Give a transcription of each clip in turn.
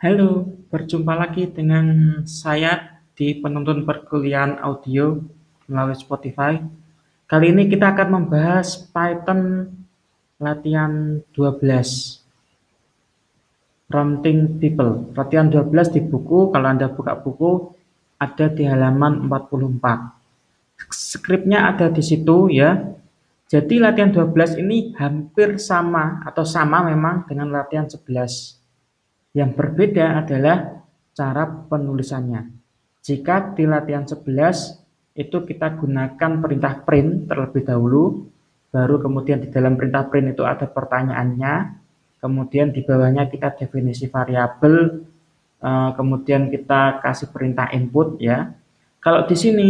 Halo, berjumpa lagi dengan saya di penuntun perkuliahan audio melalui Spotify. Kali ini kita akan membahas Python latihan 12. Prompting People. Latihan 12 di buku, kalau Anda buka buku ada di halaman 44. Skripnya ada di situ ya. Jadi latihan 12 ini hampir sama atau sama memang dengan latihan 11 yang berbeda adalah cara penulisannya. Jika di latihan 11 itu kita gunakan perintah print terlebih dahulu, baru kemudian di dalam perintah print itu ada pertanyaannya, kemudian di bawahnya kita definisi variabel, eh, kemudian kita kasih perintah input ya. Kalau di sini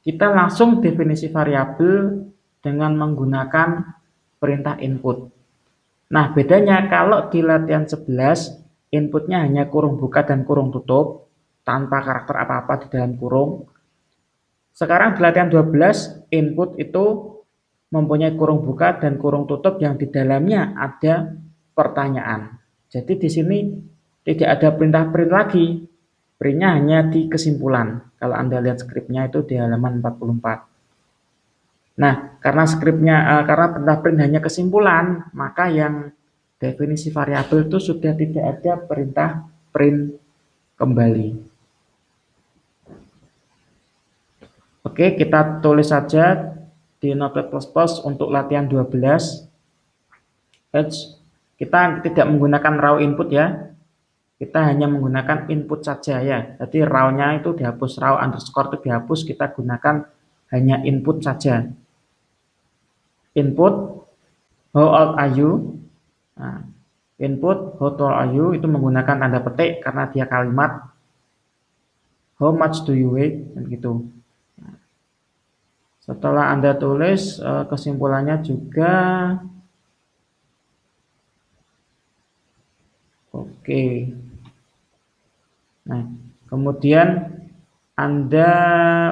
kita langsung definisi variabel dengan menggunakan perintah input. Nah, bedanya kalau di latihan 11 inputnya hanya kurung buka dan kurung tutup tanpa karakter apa-apa di dalam kurung. Sekarang di latihan 12, input itu mempunyai kurung buka dan kurung tutup yang di dalamnya ada pertanyaan. Jadi di sini tidak ada perintah print lagi. Printnya hanya di kesimpulan. Kalau Anda lihat skripnya itu di halaman 44. Nah, karena skripnya uh, karena perintah print hanya kesimpulan, maka yang definisi variabel itu sudah tidak ada perintah print kembali. Oke, kita tulis saja di Notepad++ untuk latihan 12. Kita tidak menggunakan raw input ya. Kita hanya menggunakan input saja ya. Jadi raw-nya itu dihapus, raw underscore itu dihapus, kita gunakan hanya input saja. Input, how old are you? Nah, input are you itu menggunakan tanda petik karena dia kalimat how much do you weigh dan gitu. Nah, setelah Anda tulis eh, kesimpulannya juga oke. Nah, kemudian Anda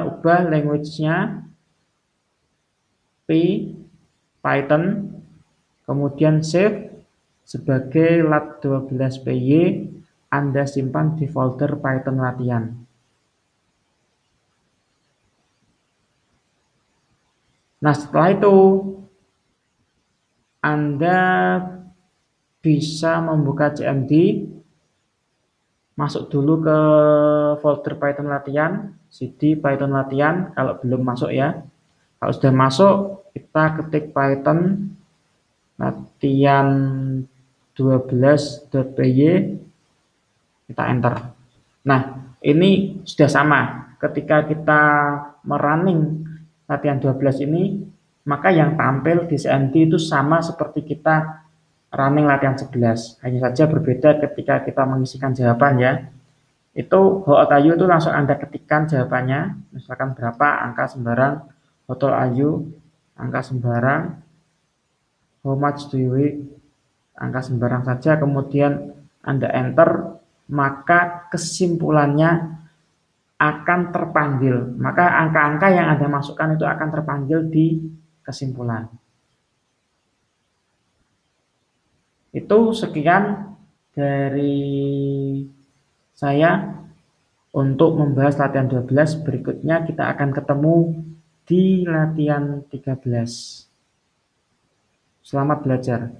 ubah language-nya P Python kemudian save sebagai lat12py Anda simpan di folder Python latihan. Nah, setelah itu Anda bisa membuka CMD, masuk dulu ke folder Python latihan, cd Python latihan, kalau belum masuk ya. Kalau sudah masuk, kita ketik Python latihan 12.py kita enter. Nah, ini sudah sama. Ketika kita merunning latihan 12 ini, maka yang tampil di CMD itu sama seperti kita running latihan 11. Hanya saja berbeda ketika kita mengisikan jawaban ya. Itu hot ayu itu langsung Anda ketikkan jawabannya, misalkan berapa angka sembarang, hotol ayu, angka sembarang, how much do you angka sembarang saja, kemudian Anda enter, maka kesimpulannya akan terpanggil. Maka angka-angka yang Anda masukkan itu akan terpanggil di kesimpulan. Itu sekian dari saya untuk membahas latihan 12. Berikutnya kita akan ketemu di latihan 13. Selamat belajar.